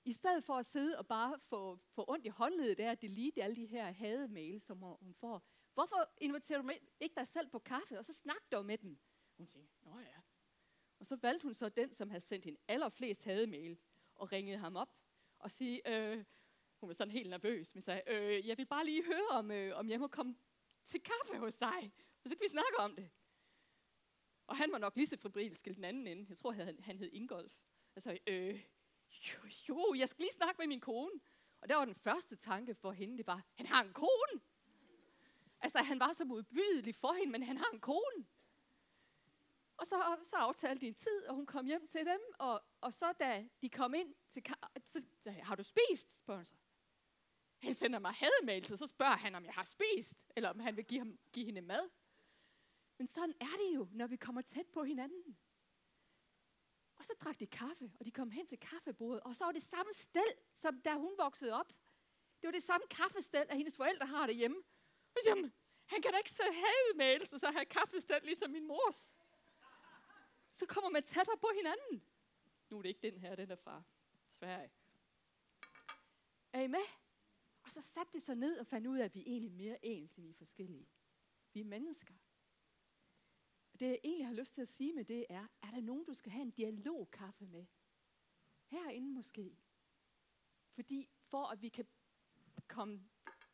i stedet for at sidde og bare få, få ondt i håndledet der, at delete alle de her hademails, som hun får, hvorfor inviterer du ikke dig selv på kaffe, og så snak dog med dem? Hun siger, nå ja. Og så valgte hun så den, som havde sendt hende allerflest hademail, og ringede ham op og sige, øh, hun var sådan helt nervøs, men sagde, øh, jeg vil bare lige høre, om, øh, om jeg må komme til kaffe hos dig, og så kan vi snakke om det. Og han var nok lige så febrilsk den anden ende. Jeg tror, han, han hed Ingolf. Altså, øh, jo, jo, jeg skal lige snakke med min kone. Og der var den første tanke for hende, det var, han har en kone. Altså, han var så modbydelig for hende, men han har en kone. Og så, så aftalte de en tid, og hun kom hjem til dem, og, og så da de kom ind til, så, har du spist, spørger hun så. Han sender mig hademail, så spørger han, om jeg har spist, eller om han vil give, ham, give hende mad. Men sådan er det jo, når vi kommer tæt på hinanden. Og så drak de kaffe, og de kom hen til kaffebordet, og så var det samme sted, som da hun voksede op. Det var det samme kaffestel, at hendes forældre har derhjemme. Og jamen, han kan da ikke så have mails, og så have kaffestel ligesom min mors. Så kommer man tættere på hinanden. Nu er det ikke den her, den er fra Sverige. Er I med? Og så satte de sig ned og fandt ud af, at vi er egentlig mere ens, end vi er forskellige. Vi er mennesker. Det jeg egentlig har lyst til at sige med det er, er der nogen, du skal have en dialogkaffe med? Herinde måske. Fordi for at vi kan komme,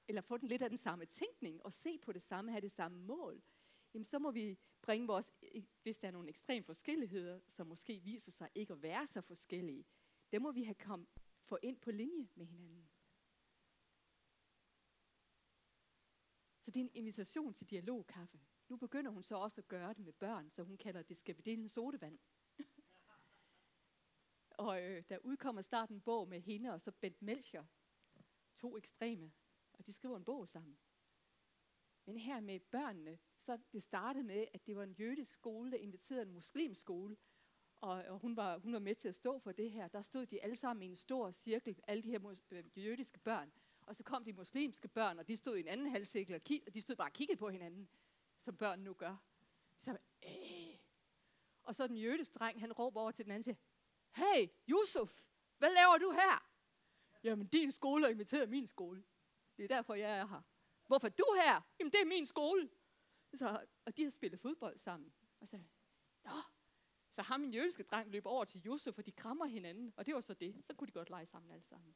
eller få den lidt af den samme tænkning, og se på det samme, have det samme mål, jamen så må vi bringe vores, hvis der er nogle ekstreme forskelligheder, som måske viser sig ikke at være så forskellige, det må vi have kom, få ind på linje med hinanden. Så det er en invitation til dialogkaffe. Nu begynder hun så også at gøre det med børn, så hun kalder det, skabedelen sodavand? og øh, der udkommer snart en bog med hende og så Bent Melcher, to ekstreme, og de skriver en bog sammen. Men her med børnene, så det startede med, at det var en jødisk skole, der inviterede en muslimsk skole, og, og hun, var, hun var med til at stå for det her. Der stod de alle sammen i en stor cirkel, alle de her øh, jødiske børn. Og så kom de muslimske børn, og de stod i en anden halvcirkel, og, og de stod bare og kiggede på hinanden som børn nu gør. Så, øh. Og så den jødiske dreng, han råber over til den anden siger, Hey, Yusuf, hvad laver du her? Jamen, din skole har inviteret min skole. Det er derfor, jeg er her. Hvorfor er du her? Jamen, det er min skole. Så, og de har spillet fodbold sammen. Og så, Nå. Så ham en jødiske dreng løb over til Yusuf, og de krammer hinanden. Og det var så det. Så kunne de godt lege sammen alle sammen.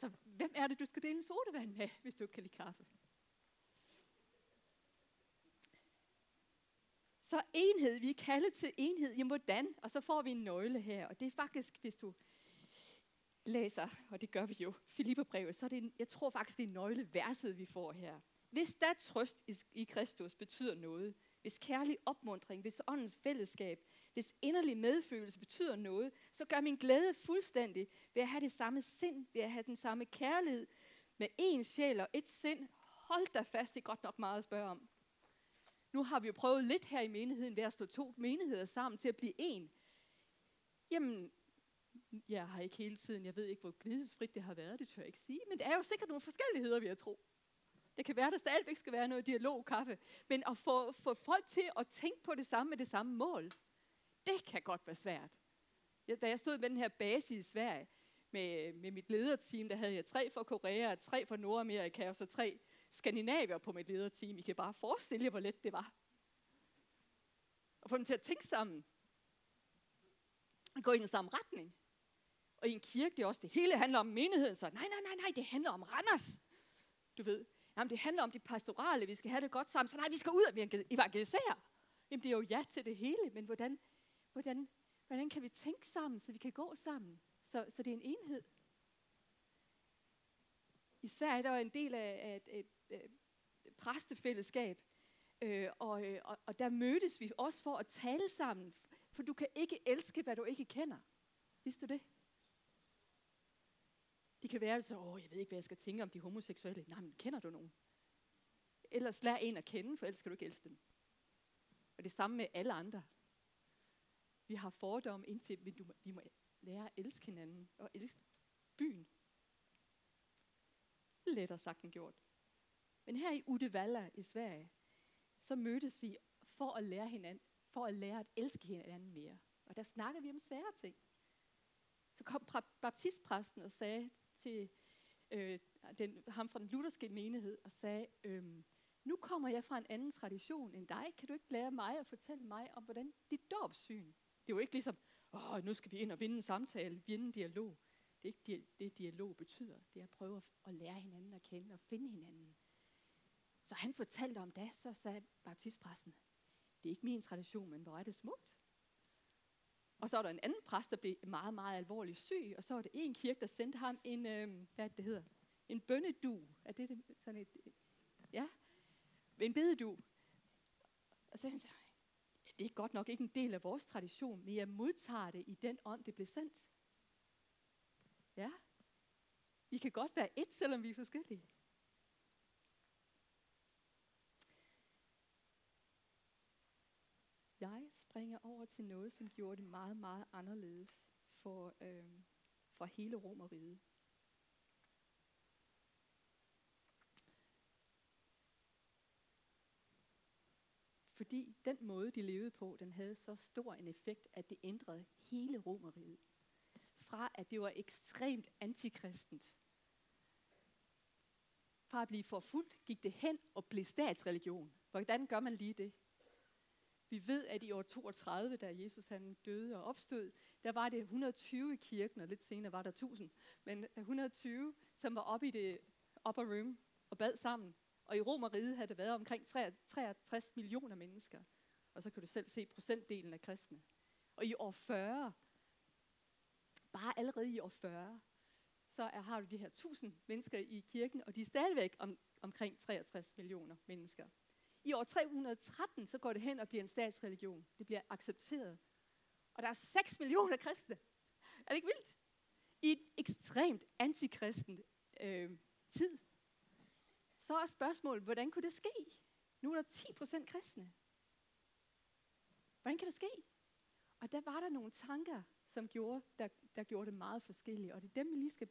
Så hvem er det, du skal dele en sodavand med, hvis du ikke kan lide kaffe? Så enhed, vi er kaldet til enhed. Jamen hvordan? Og så får vi en nøgle her. Og det er faktisk, hvis du læser, og det gør vi jo, Filipperbrevet, så er det, en, jeg tror faktisk, det er nøgleverset, vi får her. Hvis der trøst i, i Kristus betyder noget, hvis kærlig opmundring, hvis åndens fællesskab, hvis inderlig medfølelse betyder noget, så gør min glæde fuldstændig ved at have det samme sind, ved at have den samme kærlighed, med én sjæl og et sind. Hold da fast, det er godt nok meget at spørge om. Nu har vi jo prøvet lidt her i menigheden ved at slå to menigheder sammen til at blive én. Jamen, jeg har ikke hele tiden, jeg ved ikke, hvor glidesfrit det har været, det tør jeg ikke sige, men der er jo sikkert nogle forskelligheder, vi jeg tro. Det kan være, at der stadigvæk skal være noget dialog, kaffe. Men at få, få folk til at tænke på det samme med det samme mål, det kan godt være svært. Ja, da jeg stod med den her base i Sverige, med, med mit lederteam, der havde jeg tre fra Korea, tre fra Nordamerika, og så tre skandinavier på mit lederteam. I kan bare forestille jer, hvor let det var. Og få dem til at tænke sammen. Og gå i den samme retning. Og i en kirke, det er også det hele handler om menigheden. Så nej, nej, nej, nej, det handler om Randers. Du ved, jamen det handler om de pastorale, vi skal have det godt sammen. Så nej, vi skal ud og evangelisere. Jamen det er jo ja til det hele, men hvordan hvordan, hvordan kan vi tænke sammen, så vi kan gå sammen, så, så det er en enhed. I Sverige der var en del af et, et, et, et præstefællesskab, øh, og, øh, og, og der mødtes vi også for at tale sammen, for du kan ikke elske, hvad du ikke kender. Vidste du det? Det kan være så, åh, jeg ved ikke, hvad jeg skal tænke om de homoseksuelle. Nej, men kender du nogen? Ellers lær en at kende, for ellers kan du ikke elske dem. Og det samme med alle andre. Vi har fordomme indtil, men du, vi må lære at elske hinanden og elske byen. Lettere sagt end gjort. Men her i Uddevalla i Sverige, så mødtes vi for at lære hinanden, for at lære at elske hinanden mere. Og der snakker vi om svære ting. Så kom baptistpræsten og sagde til øh, den, ham fra den lutherske menighed, og sagde, øhm, nu kommer jeg fra en anden tradition end dig. Kan du ikke lære mig at fortælle mig om, hvordan dit dåbssyn det er jo ikke ligesom, åh, nu skal vi ind og vinde en samtale, vinde en dialog. Det er ikke det, dialog betyder. Det er at prøve at lære hinanden at kende og finde hinanden. Så han fortalte om det, så sagde baptistpræsten, det er ikke min tradition, men hvor er det smukt. Og så var der en anden præst, der blev meget, meget alvorligt syg, og så var det en kirke, der sendte ham en, øh, hvad det hedder, en bønnedu. Er det, det sådan et, ja, en bededu. Og så han så, det er godt nok ikke en del af vores tradition, men jeg modtager det i den ånd, det blev sendt. Ja, vi kan godt være et, selvom vi er forskellige. Jeg springer over til noget, som gjorde det meget, meget anderledes for, øh, for hele Romeriet. Fordi den måde, de levede på, den havde så stor en effekt, at det ændrede hele Romeriet. Fra at det var ekstremt antikristent, fra at blive forfulgt, gik det hen og blev statsreligion. Hvordan gør man lige det? Vi ved, at i år 32, da Jesus han døde og opstod, der var det 120 i kirken, og lidt senere var der 1000, men 120, som var oppe i det upper room og bad sammen. Og i Romeriet havde det været omkring 63 millioner mennesker. Og så kan du selv se procentdelen af kristne. Og i år 40, bare allerede i år 40, så er, har du de her 1000 mennesker i kirken, og de er stadigvæk om, omkring 63 millioner mennesker. I år 313, så går det hen og bliver en statsreligion. Det bliver accepteret. Og der er 6 millioner kristne. Er det ikke vildt? I et ekstremt antikristent øh, tid. Så er spørgsmålet, hvordan kunne det ske? Nu er der 10% kristne. Hvordan kan det ske? Og der var der nogle tanker, som gjorde, der, der gjorde det meget forskellige. Og det er dem, vi lige skal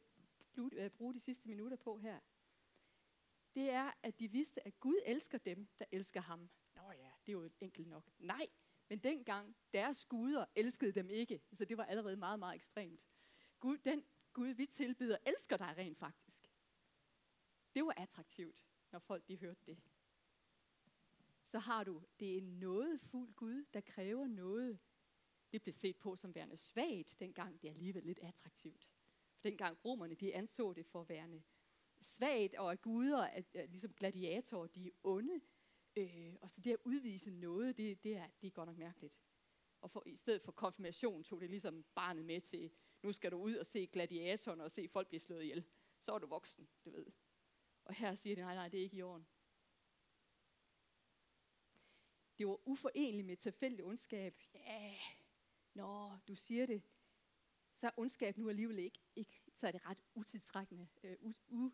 øh, bruge de sidste minutter på her det er, at de vidste, at Gud elsker dem, der elsker ham. Nå ja, det er jo enkelt nok. Nej, men dengang, deres guder elskede dem ikke, så det var allerede meget, meget ekstremt. Gud, den Gud, vi tilbyder, elsker dig rent faktisk. Det var attraktivt, når folk de hørte det. Så har du, det er en nådefuld Gud, der kræver noget. Det blev set på som værende svagt, dengang det er alligevel lidt attraktivt. For dengang romerne, de anså det for værende svagt, og at guder er, er ligesom gladiatorer, de er onde. Øh, og så det at udvise noget, det, det, er, det er godt nok mærkeligt. Og for, i stedet for konfirmation tog det ligesom barnet med til, nu skal du ud og se gladiatoren og se folk blive slået ihjel. Så er du voksen, du ved. Og her siger de, nej, nej, det er ikke i orden. Det var uforeneligt med tilfældig ondskab. Ja, Nå, du siger det, så er ondskab nu alligevel ikke, ikke så er det ret utiltrækkende. øh, u,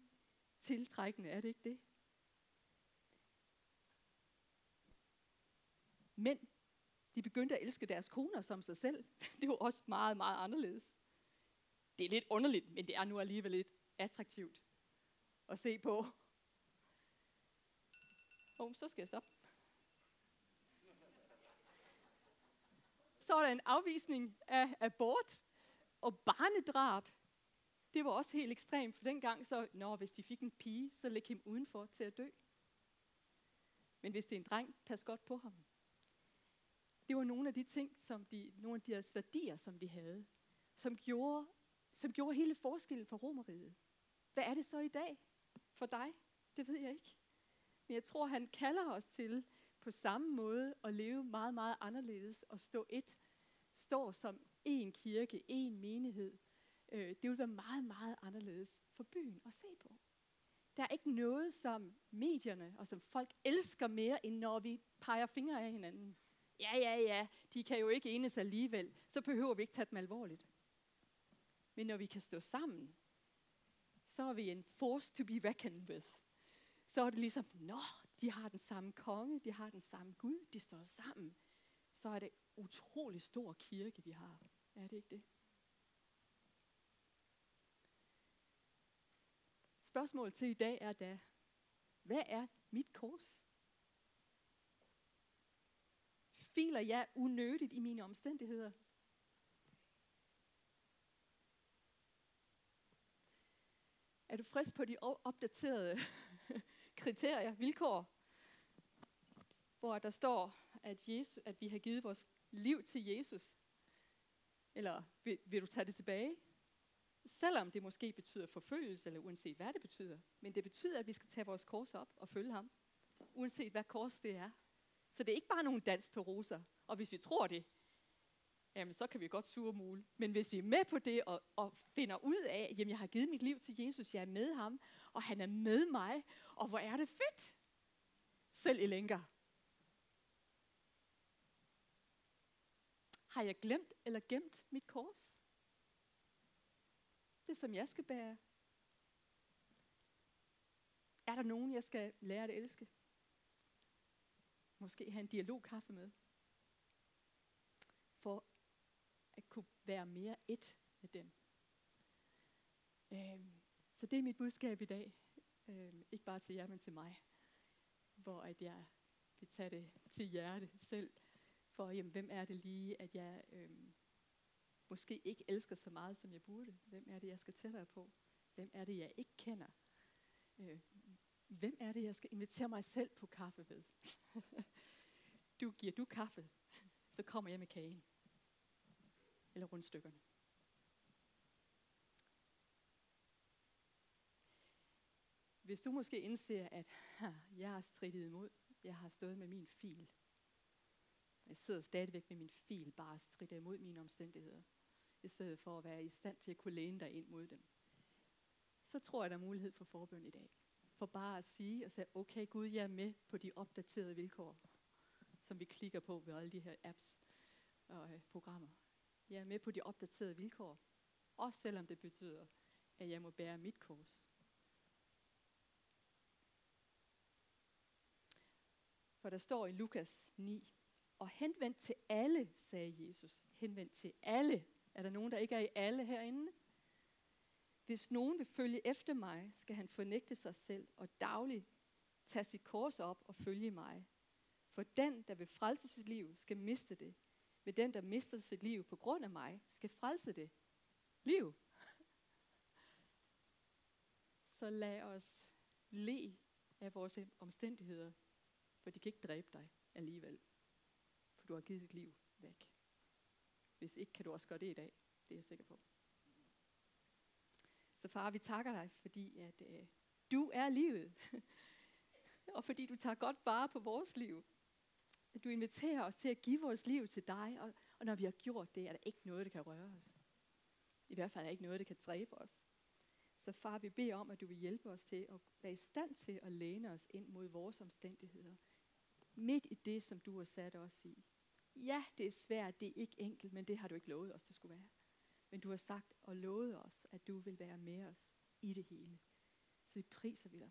tiltrækkende, er det ikke det? Men de begyndte at elske deres koner som sig selv. Det var også meget, meget anderledes. Det er lidt underligt, men det er nu alligevel lidt attraktivt at se på. Oh, så skal jeg stoppe. Så var der en afvisning af abort og barnedrab det var også helt ekstremt, for dengang så, når hvis de fik en pige, så læg hende udenfor til at dø. Men hvis det er en dreng, pas godt på ham. Det var nogle af de ting, som de, nogle af deres værdier, som de havde, som gjorde, som gjorde hele forskellen for romeriet. Hvad er det så i dag for dig? Det ved jeg ikke. Men jeg tror, han kalder os til på samme måde at leve meget, meget anderledes og stå et, stå som en kirke, en menighed, øh, det vil være meget, meget anderledes for byen at se på. Der er ikke noget, som medierne og som folk elsker mere, end når vi peger fingre af hinanden. Ja, ja, ja, de kan jo ikke enes alligevel, så behøver vi ikke tage dem alvorligt. Men når vi kan stå sammen, så er vi en force to be reckoned with. Så er det ligesom, nå, de har den samme konge, de har den samme Gud, de står sammen. Så er det utrolig stor kirke, vi har. Er det ikke det? Spørgsmålet til i dag er da, hvad er mit kors? Filer jeg unødigt i mine omstændigheder? Er du frisk på de opdaterede kriterier, vilkår, hvor der står, at, Jesus, at vi har givet vores liv til Jesus? Eller vil, vil du tage det tilbage? Selvom det måske betyder forfølgelse, eller uanset hvad det betyder. Men det betyder, at vi skal tage vores kors op og følge ham. uanset hvad kors det er. Så det er ikke bare nogen dans på roser. Og hvis vi tror det, jamen så kan vi godt surmule. Men hvis vi er med på det og, og finder ud af, jamen jeg har givet mit liv til Jesus, jeg er med ham, og han er med mig, og hvor er det fedt. Selv i lænker. Har jeg glemt eller gemt mit kors? Det som jeg skal bære. Er der nogen, jeg skal lære at elske? Måske have en dialogkaffe med. For at kunne være mere et med dem. Øhm, så det er mit budskab i dag. Øhm, ikke bare til jer, men til mig. Hvor at jeg vil tage det til hjerte selv. For jamen, hvem er det lige, at jeg øhm, måske ikke elsker så meget, som jeg burde? Hvem er det, jeg skal tættere på? Hvem er det, jeg ikke kender? Øh, hvem er det, jeg skal invitere mig selv på kaffe ved? du giver du kaffe, så kommer jeg med kagen. Eller rundstykkerne. Hvis du måske indser, at jeg har strittet imod, jeg har stået med min fil, jeg sidder stadigvæk med min fil, bare strider imod mine omstændigheder, i stedet for at være i stand til at kunne læne dig ind mod dem, så tror jeg, der er mulighed for forbøn i dag. For bare at sige og sige, okay Gud, jeg er med på de opdaterede vilkår, som vi klikker på ved alle de her apps og øh, programmer. Jeg er med på de opdaterede vilkår, også selvom det betyder, at jeg må bære mit kors. For der står i Lukas 9, og henvendt til alle, sagde Jesus. Henvendt til alle. Er der nogen, der ikke er i alle herinde? Hvis nogen vil følge efter mig, skal han fornægte sig selv og dagligt tage sit kors op og følge mig. For den, der vil frelse sit liv, skal miste det vil den, der mister sit liv på grund af mig, skal frelse det. Liv. Så lad os le af vores omstændigheder, for de kan ikke dræbe dig alligevel. For du har givet dit liv væk. Hvis ikke, kan du også gøre det i dag. Det er jeg sikker på. Så far, vi takker dig, fordi at øh, du er livet. og fordi du tager godt vare på vores liv. At du inviterer os til at give vores liv til dig. Og, og når vi har gjort det, er der ikke noget, der kan røre os. I hvert fald er der ikke noget, der kan dræbe os. Så far, vi beder om, at du vil hjælpe os til at være i stand til at læne os ind mod vores omstændigheder. Midt i det, som du har sat os i. Ja, det er svært, det er ikke enkelt, men det har du ikke lovet os, det skulle være. Men du har sagt og lovet os, at du vil være med os i det hele. Så vi priser vi dig